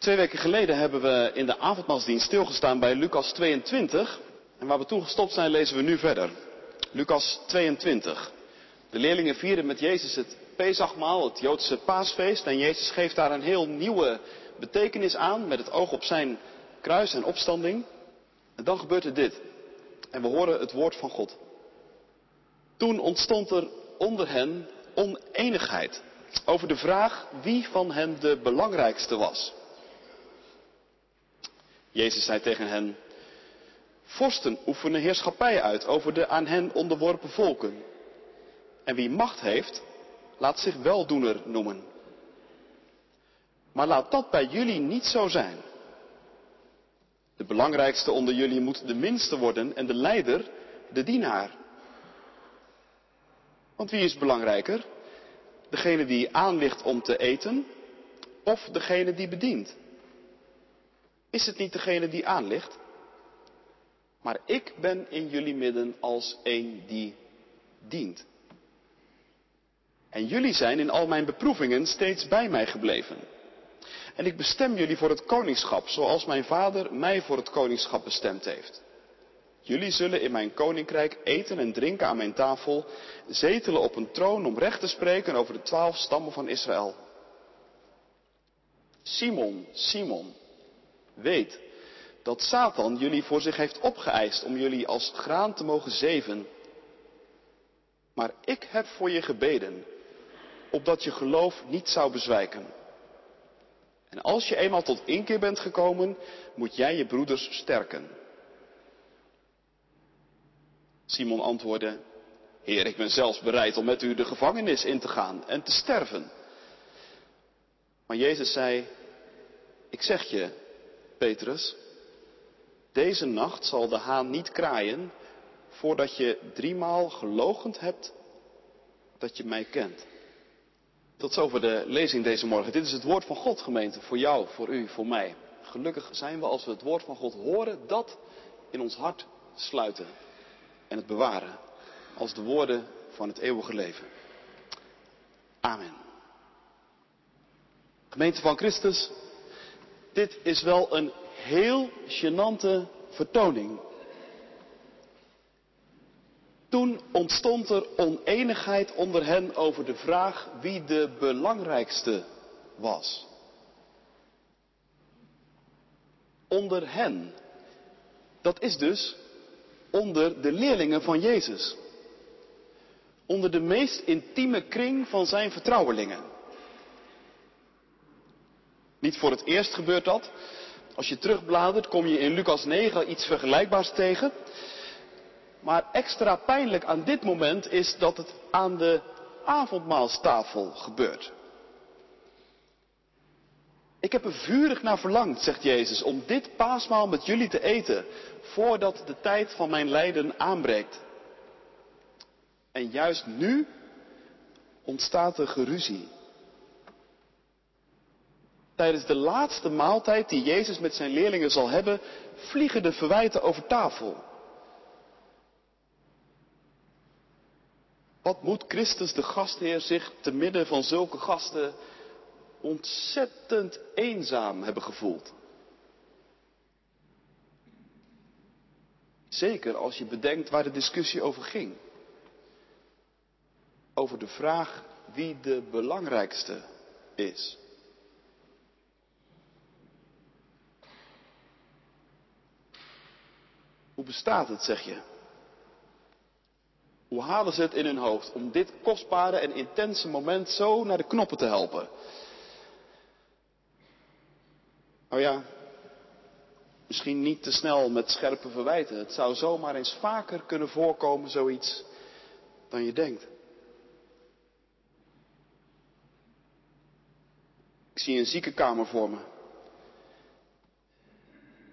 Twee weken geleden hebben we in de avondmaalsdienst stilgestaan bij Lucas 22. En waar we toen gestopt zijn, lezen we nu verder. Lucas 22. De leerlingen vieren met Jezus het Pesachmaal, het Joodse paasfeest. En Jezus geeft daar een heel nieuwe betekenis aan met het oog op zijn kruis en opstanding. En dan gebeurt er dit. En we horen het woord van God. Toen ontstond er onder hen oneenigheid over de vraag wie van hen de belangrijkste was. Jezus zei tegen hen, vorsten oefenen heerschappij uit over de aan hen onderworpen volken. En wie macht heeft, laat zich weldoener noemen. Maar laat dat bij jullie niet zo zijn. De belangrijkste onder jullie moet de minste worden en de leider de dienaar. Want wie is belangrijker? Degene die aanligt om te eten of degene die bedient? Is het niet degene die aanligt? Maar ik ben in jullie midden als een die dient. En jullie zijn in al mijn beproevingen steeds bij mij gebleven. En ik bestem jullie voor het koningschap, zoals mijn vader mij voor het koningschap bestemd heeft. Jullie zullen in mijn koninkrijk eten en drinken aan mijn tafel, zetelen op een troon om recht te spreken over de twaalf stammen van Israël. Simon, Simon, weet dat Satan jullie voor zich heeft opgeëist om jullie als graan te mogen zeven. Maar ik heb voor je gebeden, opdat je geloof niet zou bezwijken. En als je eenmaal tot inkeer bent gekomen, moet jij je broeders sterken. Simon antwoordde, Heer, ik ben zelfs bereid om met u de gevangenis in te gaan en te sterven. Maar Jezus zei, ik zeg je, Petrus, deze nacht zal de haan niet kraaien voordat je driemaal gelogend hebt dat je mij kent. Tot zover de lezing deze morgen. Dit is het woord van God, gemeente, voor jou, voor u, voor mij. Gelukkig zijn we als we het woord van God horen, dat in ons hart sluiten en het bewaren als de woorden van het eeuwige leven. Amen. Gemeente van Christus, dit is wel een heel gênante vertoning. Toen ontstond er oneenigheid onder hen over de vraag wie de belangrijkste was. Onder hen. Dat is dus onder de leerlingen van Jezus. Onder de meest intieme kring van zijn vertrouwelingen. Niet voor het eerst gebeurt dat. Als je terugbladert kom je in Lucas 9 iets vergelijkbaars tegen. Maar extra pijnlijk aan dit moment is dat het aan de avondmaalstafel gebeurt. Ik heb er vurig naar verlangd, zegt Jezus, om dit paasmaal met jullie te eten, voordat de tijd van mijn lijden aanbreekt. En juist nu ontstaat er geruzie. Tijdens de laatste maaltijd die Jezus met zijn leerlingen zal hebben, vliegen de verwijten over tafel. Wat moet Christus de gastheer zich te midden van zulke gasten ontzettend eenzaam hebben gevoeld? Zeker als je bedenkt waar de discussie over ging. Over de vraag wie de belangrijkste is. Hoe bestaat het, zeg je? Hoe halen ze het in hun hoofd om dit kostbare en intense moment zo naar de knoppen te helpen? Nou ja, misschien niet te snel met scherpe verwijten. Het zou zomaar eens vaker kunnen voorkomen, zoiets, dan je denkt. Ik zie een ziekenkamer voor me.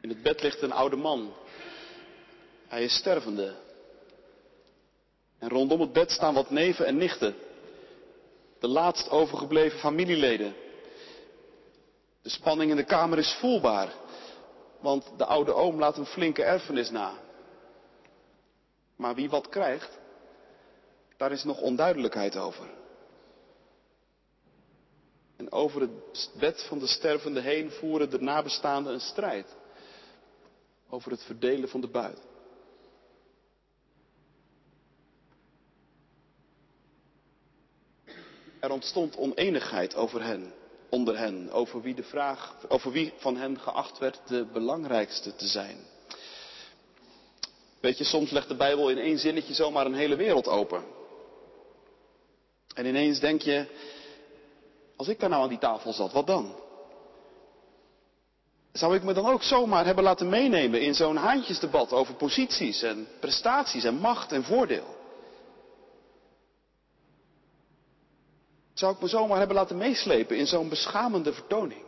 In het bed ligt een oude man. Hij is stervende. En rondom het bed staan wat neven en nichten. De laatst overgebleven familieleden. De spanning in de kamer is voelbaar. Want de oude oom laat een flinke erfenis na. Maar wie wat krijgt, daar is nog onduidelijkheid over. En over het bed van de stervende heen voeren de nabestaanden een strijd. Over het verdelen van de buit. Er ontstond oneenigheid over hen, onder hen, over wie, de vraag, over wie van hen geacht werd de belangrijkste te zijn. Weet je, soms legt de Bijbel in één zinnetje zomaar een hele wereld open. En ineens denk je, als ik daar nou aan die tafel zat, wat dan? Zou ik me dan ook zomaar hebben laten meenemen in zo'n haantjesdebat over posities en prestaties en macht en voordeel? Zou ik me zomaar hebben laten meeslepen in zo'n beschamende vertoning?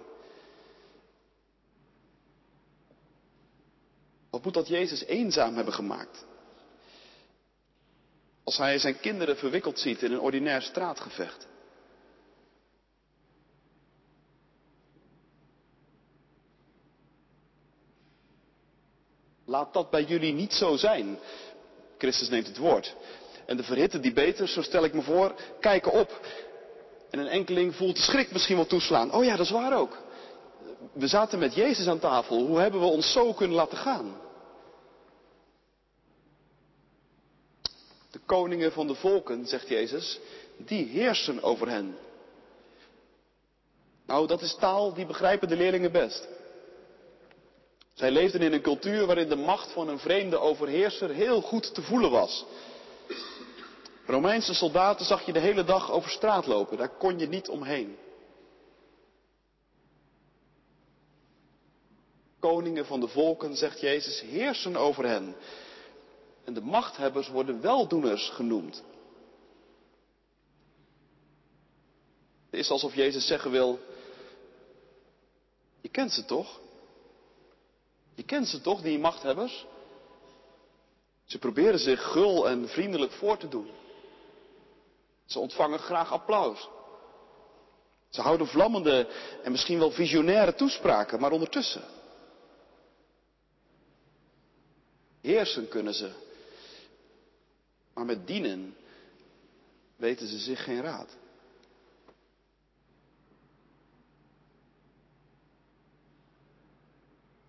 Wat moet dat Jezus eenzaam hebben gemaakt? Als hij zijn kinderen verwikkeld ziet in een ordinair straatgevecht. Laat dat bij jullie niet zo zijn. Christus neemt het woord. En de verhitte die beter, zo stel ik me voor, kijken op. En een enkeling voelt de schrik misschien wel toeslaan. Oh ja, dat is waar ook. We zaten met Jezus aan tafel. Hoe hebben we ons zo kunnen laten gaan? De koningen van de volken, zegt Jezus, die heersen over hen. Nou, dat is taal die begrijpen de leerlingen best. Zij leefden in een cultuur waarin de macht van een vreemde overheerser heel goed te voelen was. Romeinse soldaten zag je de hele dag over straat lopen, daar kon je niet omheen. Koningen van de volken, zegt Jezus, heersen over hen. En de machthebbers worden weldoeners genoemd. Het is alsof Jezus zeggen wil, je kent ze toch? Je kent ze toch, die machthebbers? Ze proberen zich gul en vriendelijk voor te doen. Ze ontvangen graag applaus. Ze houden vlammende en misschien wel visionaire toespraken, maar ondertussen. Heersen kunnen ze. Maar met dienen weten ze zich geen raad.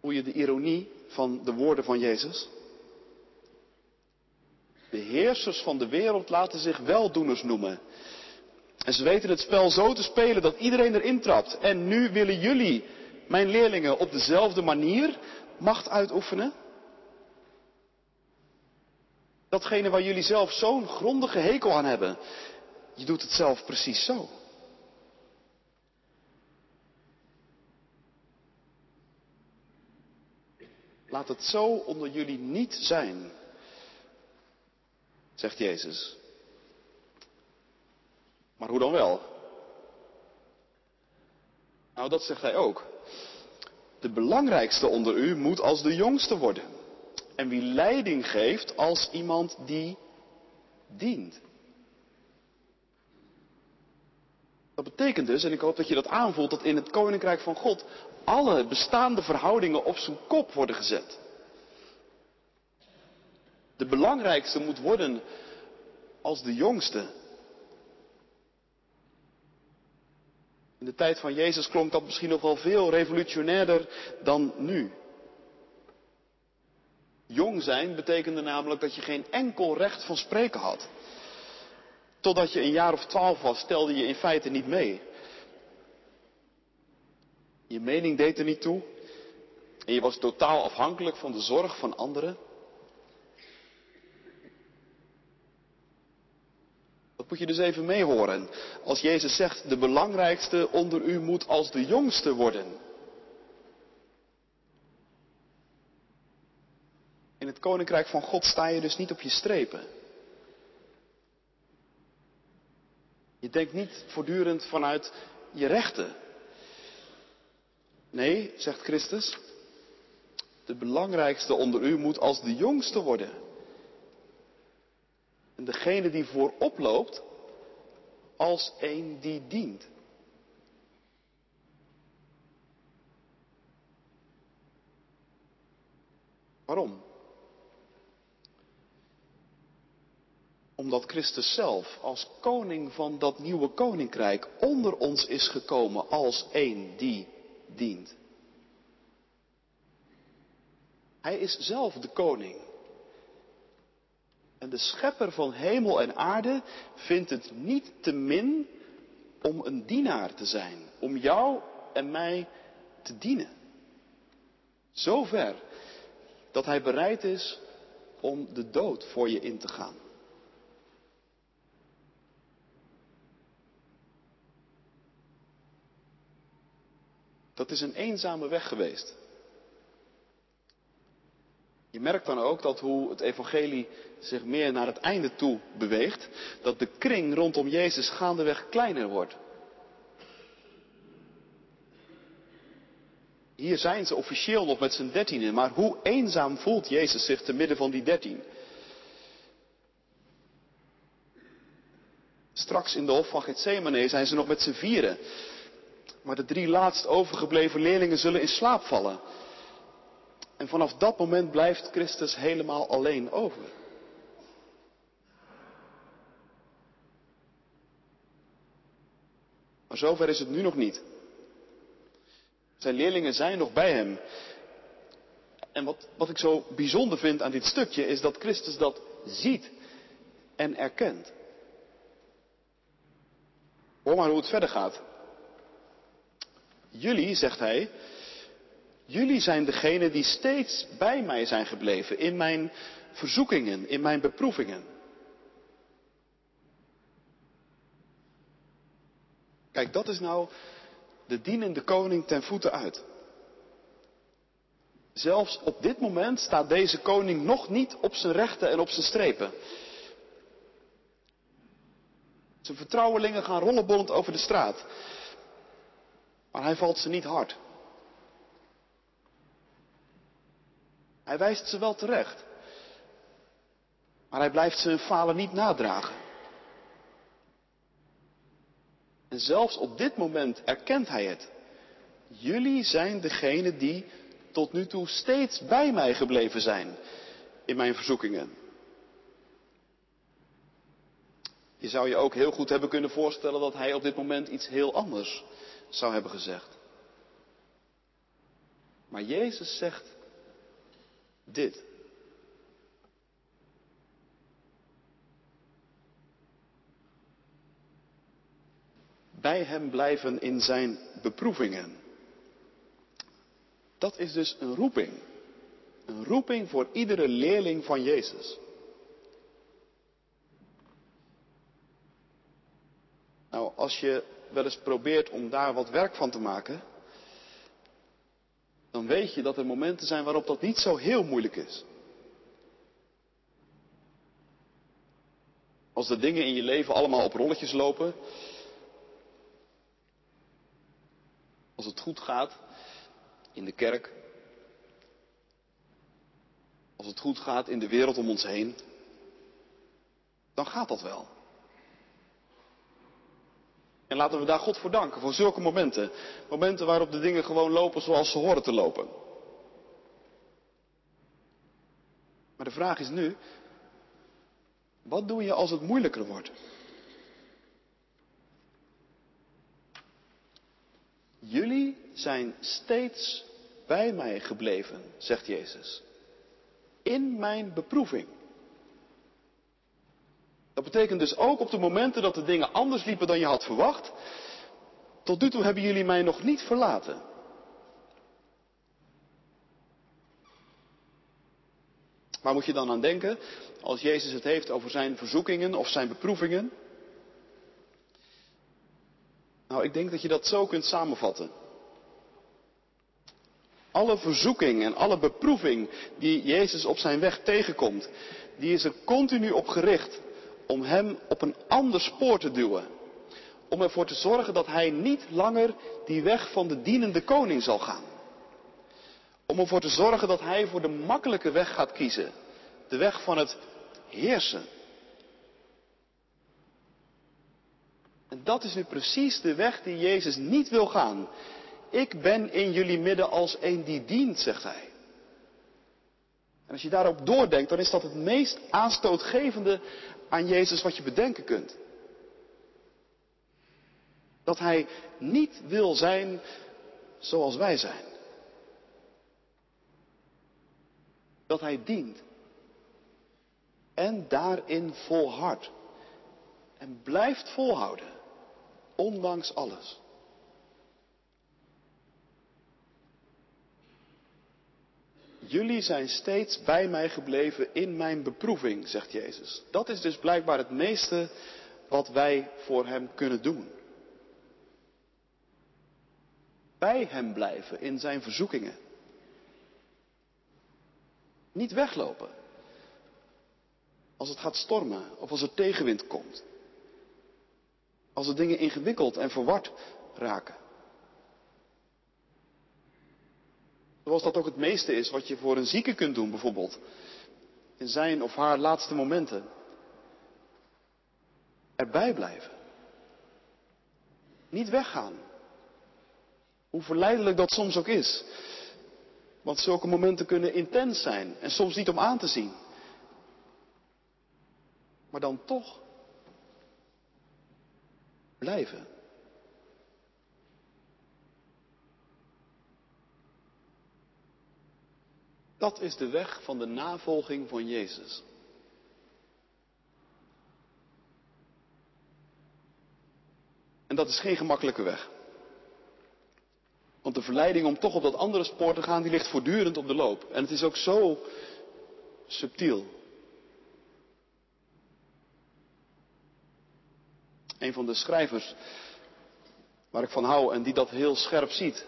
Hoe je de ironie van de woorden van Jezus? De heersers van de wereld laten zich weldoeners noemen. En ze weten het spel zo te spelen dat iedereen erin trapt. En nu willen jullie, mijn leerlingen, op dezelfde manier macht uitoefenen? Datgene waar jullie zelf zo'n grondige hekel aan hebben. Je doet het zelf precies zo. Laat het zo onder jullie niet zijn zegt Jezus. Maar hoe dan wel? Nou, dat zegt hij ook. De belangrijkste onder u moet als de jongste worden. En wie leiding geeft als iemand die dient. Dat betekent dus, en ik hoop dat je dat aanvoelt, dat in het koninkrijk van God alle bestaande verhoudingen op zijn kop worden gezet de belangrijkste moet worden als de jongste. In de tijd van Jezus klonk dat misschien nog wel veel revolutionairder dan nu. Jong zijn betekende namelijk dat je geen enkel recht van spreken had. Totdat je een jaar of twaalf was, stelde je in feite niet mee. Je mening deed er niet toe. En je was totaal afhankelijk van de zorg van anderen. Moet je dus even meehoren. Als Jezus zegt, de belangrijkste onder u moet als de jongste worden. In het koninkrijk van God sta je dus niet op je strepen. Je denkt niet voortdurend vanuit je rechten. Nee, zegt Christus, de belangrijkste onder u moet als de jongste worden. En degene die voorop loopt, als een die dient. Waarom? Omdat Christus zelf als koning van dat nieuwe koninkrijk onder ons is gekomen als een die dient. Hij is zelf de koning. En de schepper van hemel en aarde vindt het niet te min om een dienaar te zijn, om jou en mij te dienen. Zover dat hij bereid is om de dood voor je in te gaan. Dat is een eenzame weg geweest. Je merkt dan ook dat hoe het evangelie zich meer naar het einde toe beweegt, dat de kring rondom Jezus gaandeweg kleiner wordt. Hier zijn ze officieel nog met z'n dertienen, maar hoe eenzaam voelt Jezus zich te midden van die dertien? Straks in de hof van Gethsemane zijn ze nog met z'n vieren. Maar de drie laatst overgebleven leerlingen zullen in slaap vallen. En vanaf dat moment blijft Christus helemaal alleen over. Maar zover is het nu nog niet. Zijn leerlingen zijn nog bij hem. En wat, wat ik zo bijzonder vind aan dit stukje is dat Christus dat ziet en erkent. Hoor maar hoe het verder gaat. Jullie, zegt hij, jullie zijn degene die steeds bij mij zijn gebleven in mijn verzoekingen, in mijn beproevingen. Kijk, dat is nou de dienende koning ten voeten uit. Zelfs op dit moment staat deze koning nog niet op zijn rechten en op zijn strepen. Zijn vertrouwelingen gaan rollenbollend over de straat. Maar hij valt ze niet hard. Hij wijst ze wel terecht. Maar hij blijft ze hun falen niet nadragen. En zelfs op dit moment erkent hij het. Jullie zijn degene die tot nu toe steeds bij mij gebleven zijn in mijn verzoekingen. Je zou je ook heel goed hebben kunnen voorstellen dat hij op dit moment iets heel anders zou hebben gezegd. Maar Jezus zegt dit. Bij hem blijven in zijn beproevingen. Dat is dus een roeping. Een roeping voor iedere leerling van Jezus. Nou, als je wel eens probeert om daar wat werk van te maken, dan weet je dat er momenten zijn waarop dat niet zo heel moeilijk is. Als de dingen in je leven allemaal op rolletjes lopen, als het goed gaat in de kerk, als het goed gaat in de wereld om ons heen, dan gaat dat wel. En laten we daar God voor danken, voor zulke momenten. Momenten waarop de dingen gewoon lopen zoals ze horen te lopen. Maar de vraag is nu, wat doe je als het moeilijker wordt? Jullie zijn steeds bij mij gebleven, zegt Jezus. In mijn beproeving. Dat betekent dus ook op de momenten dat de dingen anders liepen dan je had verwacht. Tot nu toe hebben jullie mij nog niet verlaten. Waar moet je dan aan denken als Jezus het heeft over zijn verzoekingen of zijn beproevingen? Nou, ik denk dat je dat zo kunt samenvatten. Alle verzoeking en alle beproeving die Jezus op zijn weg tegenkomt, die is er continu op gericht om hem op een ander spoor te duwen. Om ervoor te zorgen dat hij niet langer die weg van de dienende koning zal gaan. Om ervoor te zorgen dat hij voor de makkelijke weg gaat kiezen. De weg van het heersen. En dat is nu precies de weg die Jezus niet wil gaan. Ik ben in jullie midden als een die dient, zegt hij. En als je daarop doordenkt, dan is dat het meest aanstootgevende aan Jezus wat je bedenken kunt. Dat Hij niet wil zijn zoals wij zijn. Dat Hij dient. En daarin volhardt. En blijft volhouden. Ondanks alles. Jullie zijn steeds bij mij gebleven in mijn beproeving, zegt Jezus. Dat is dus blijkbaar het meeste wat wij voor Hem kunnen doen. Bij Hem blijven in Zijn verzoekingen. Niet weglopen. Als het gaat stormen of als er tegenwind komt. Als er dingen ingewikkeld en verward raken. Zoals dat ook het meeste is wat je voor een zieke kunt doen, bijvoorbeeld. In zijn of haar laatste momenten. Erbij blijven. Niet weggaan. Hoe verleidelijk dat soms ook is. Want zulke momenten kunnen intens zijn en soms niet om aan te zien. Maar dan toch blijven. Dat is de weg van de navolging van Jezus. En dat is geen gemakkelijke weg. Want de verleiding om toch op dat andere spoor te gaan, die ligt voortdurend op de loop. En het is ook zo subtiel. Een van de schrijvers waar ik van hou en die dat heel scherp ziet,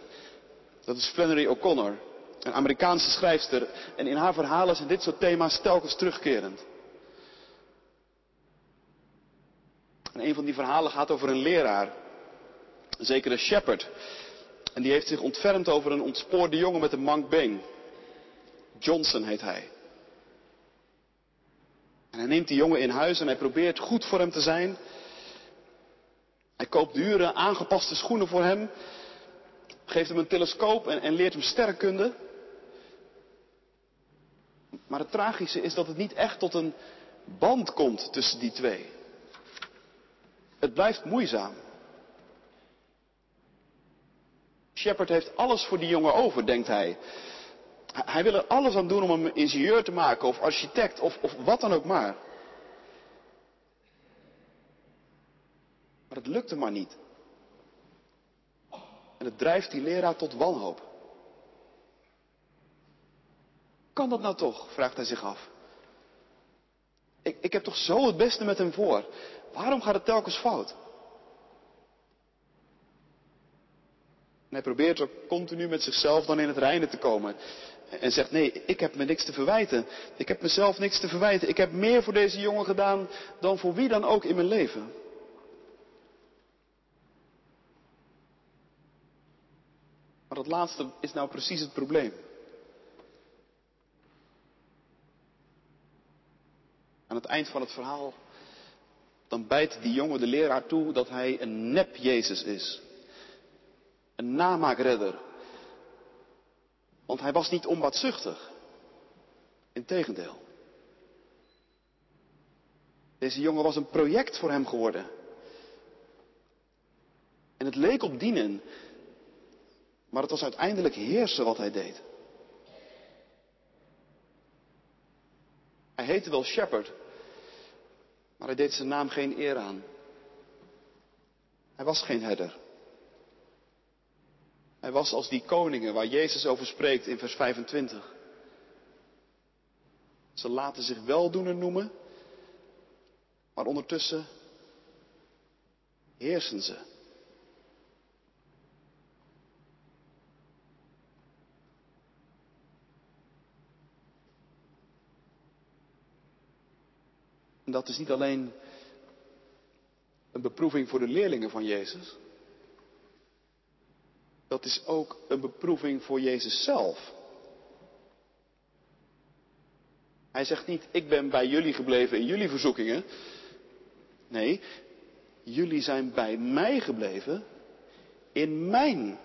dat is Flannery O'Connor. Een Amerikaanse schrijfster. En in haar verhalen zijn dit soort thema's telkens terugkerend. En een van die verhalen gaat over een leraar. Een zekere shepherd. En die heeft zich ontfermd over een ontspoorde jongen met een mank been. Johnson heet hij. En hij neemt die jongen in huis en hij probeert goed voor hem te zijn. Hij koopt dure, aangepaste schoenen voor hem. Geeft hem een telescoop en, en leert hem sterrenkunde. Maar het tragische is dat het niet echt tot een band komt tussen die twee. Het blijft moeizaam. Shepard heeft alles voor die jongen over, denkt hij. Hij wil er alles aan doen om hem ingenieur te maken, of architect, of, of wat dan ook maar. Maar het lukt hem maar niet. En het drijft die leraar tot wanhoop. Kan dat nou toch? vraagt hij zich af. Ik, ik heb toch zo het beste met hem voor. Waarom gaat het telkens fout? En hij probeert ook continu met zichzelf dan in het reinen te komen. En zegt, nee, ik heb me niks te verwijten. Ik heb mezelf niks te verwijten. Ik heb meer voor deze jongen gedaan dan voor wie dan ook in mijn leven. Maar dat laatste is nou precies het probleem. Aan het eind van het verhaal, dan bijt die jongen de leraar toe dat hij een nep Jezus is. Een namaakredder. Want hij was niet onbaatzuchtig. Integendeel. Deze jongen was een project voor hem geworden. En het leek op dienen. Maar het was uiteindelijk heersen wat hij deed. Hij heette wel Shepherd, maar hij deed zijn naam geen eer aan. Hij was geen herder. Hij was als die koningen waar Jezus over spreekt in vers 25. Ze laten zich weldoener noemen, maar ondertussen heersen ze. En dat is niet alleen een beproeving voor de leerlingen van Jezus. Dat is ook een beproeving voor Jezus zelf. Hij zegt niet, ik ben bij jullie gebleven in jullie verzoekingen. Nee, jullie zijn bij mij gebleven in mijn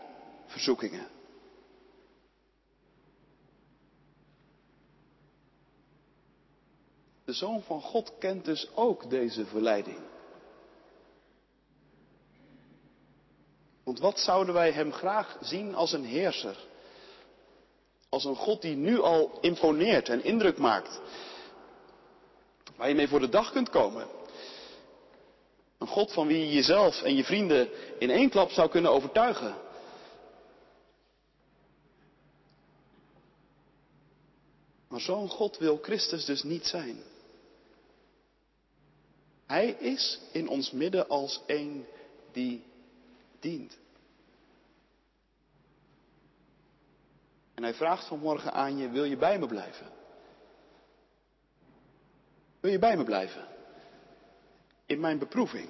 verzoekingen. De Zoon van God kent dus ook deze verleiding. Want wat zouden wij Hem graag zien als een heerser? Als een God die nu al imponeert en indruk maakt. Waar je mee voor de dag kunt komen. Een God van wie je jezelf en je vrienden in één klap zou kunnen overtuigen. Maar zo'n God wil Christus dus niet zijn. Hij is in ons midden als een die dient. En hij vraagt vanmorgen aan je, wil je bij me blijven? Wil je bij me blijven? In mijn beproeving.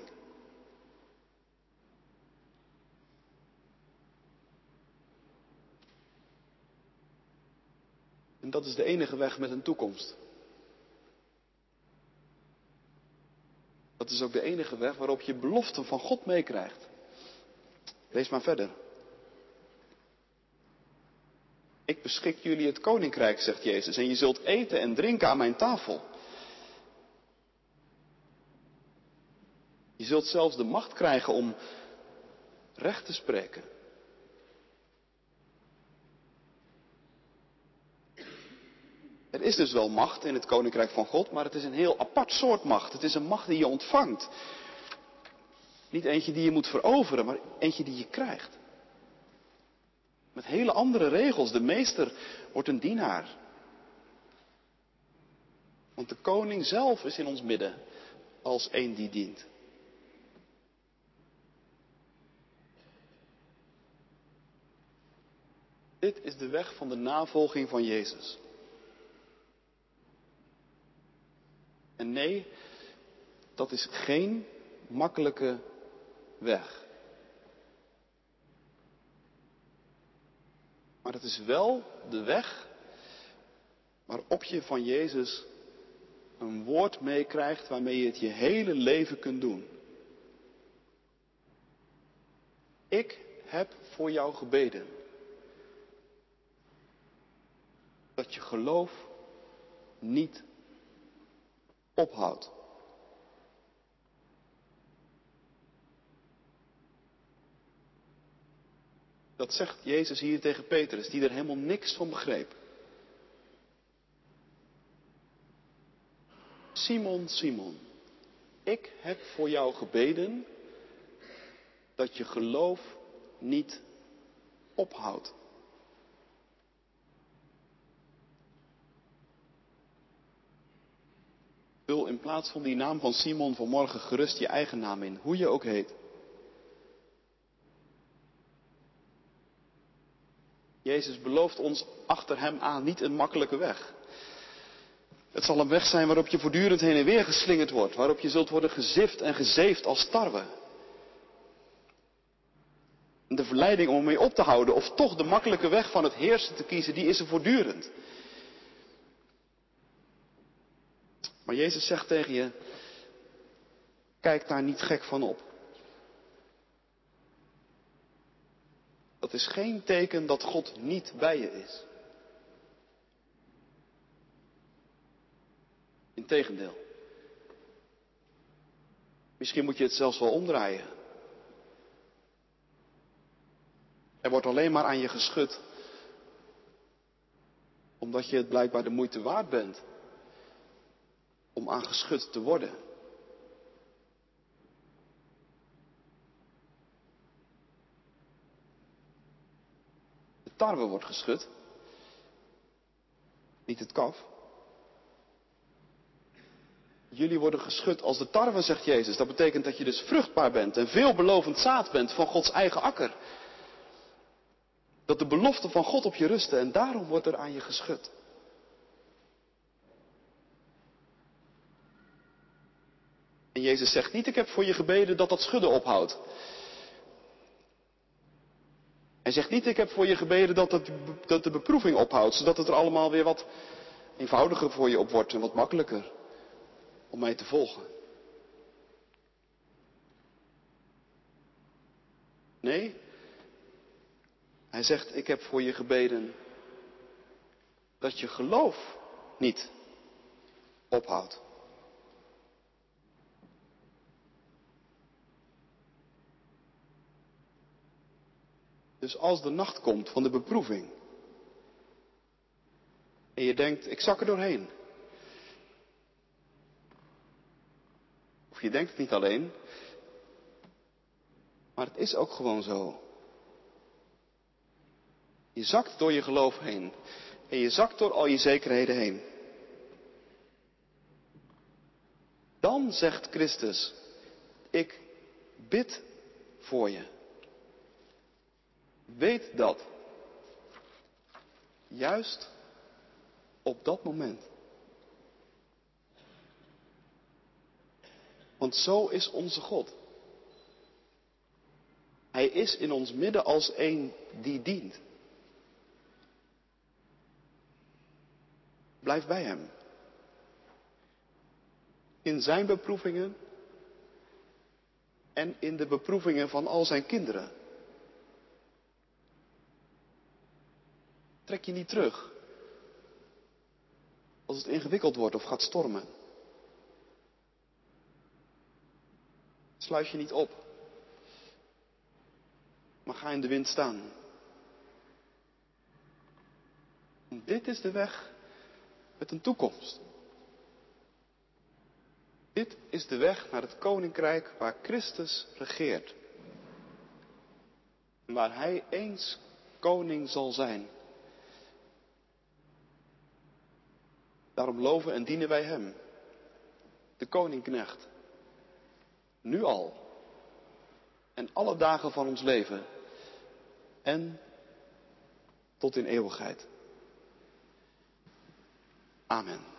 En dat is de enige weg met een toekomst. Dat is ook de enige weg waarop je beloften van God meekrijgt. Lees maar verder. Ik beschik jullie het koninkrijk, zegt Jezus, en je zult eten en drinken aan mijn tafel. Je zult zelfs de macht krijgen om recht te spreken. Er is dus wel macht in het koninkrijk van God, maar het is een heel apart soort macht. Het is een macht die je ontvangt. Niet eentje die je moet veroveren, maar eentje die je krijgt. Met hele andere regels. De meester wordt een dienaar. Want de koning zelf is in ons midden als een die dient. Dit is de weg van de navolging van Jezus. En nee, dat is geen makkelijke weg. Maar het is wel de weg waarop je van Jezus een woord meekrijgt waarmee je het je hele leven kunt doen. Ik heb voor jou gebeden. Dat je geloof niet ophoudt. Dat zegt Jezus hier tegen Petrus, die er helemaal niks van begreep. Simon, Simon, ik heb voor jou gebeden dat je geloof niet ophoudt. Vul in plaats van die naam van Simon vanmorgen gerust je eigen naam in, hoe je ook heet. Jezus belooft ons achter Hem aan niet een makkelijke weg. Het zal een weg zijn waarop je voortdurend heen en weer geslingerd wordt, waarop je zult worden gezift en gezeefd als tarwe. De verleiding om mee op te houden of toch de makkelijke weg van het heersen te kiezen, die is er voortdurend. Maar Jezus zegt tegen je, kijk daar niet gek van op. Dat is geen teken dat God niet bij je is. Integendeel. Misschien moet je het zelfs wel omdraaien. Er wordt alleen maar aan je geschud. Omdat je het blijkbaar de moeite waard bent. Om aan geschud te worden. tarwe wordt geschud. Niet het kaf. Jullie worden geschud als de tarwe, zegt Jezus. Dat betekent dat je dus vruchtbaar bent en veelbelovend zaad bent van Gods eigen akker. Dat de beloften van God op je rusten en daarom wordt er aan je geschud. En Jezus zegt niet, ik heb voor je gebeden dat dat schudden ophoudt. Hij zegt niet, ik heb voor je gebeden dat, dat de beproeving ophoudt, zodat het er allemaal weer wat eenvoudiger voor je op wordt en wat makkelijker om mij te volgen. Nee, hij zegt, ik heb voor je gebeden dat je geloof niet ophoudt. Dus als de nacht komt van de beproeving. En je denkt, ik zak er doorheen. Of je denkt het niet alleen. Maar het is ook gewoon zo. Je zakt door je geloof heen. En je zakt door al je zekerheden heen. Dan zegt Christus, ik bid voor je. Weet dat. Juist op dat moment. Want zo is onze God. Hij is in ons midden als een die dient. Blijf bij Hem. In Zijn beproevingen en in de beproevingen van al Zijn kinderen. Trek je niet terug als het ingewikkeld wordt of gaat stormen. Sluit je niet op, maar ga in de wind staan. dit is de weg met een toekomst. Dit is de weg naar het koninkrijk waar Christus regeert. Waar Hij eens koning zal zijn. Daarom loven en dienen wij Hem, de koningknecht. Nu al. En alle dagen van ons leven. En tot in eeuwigheid. Amen.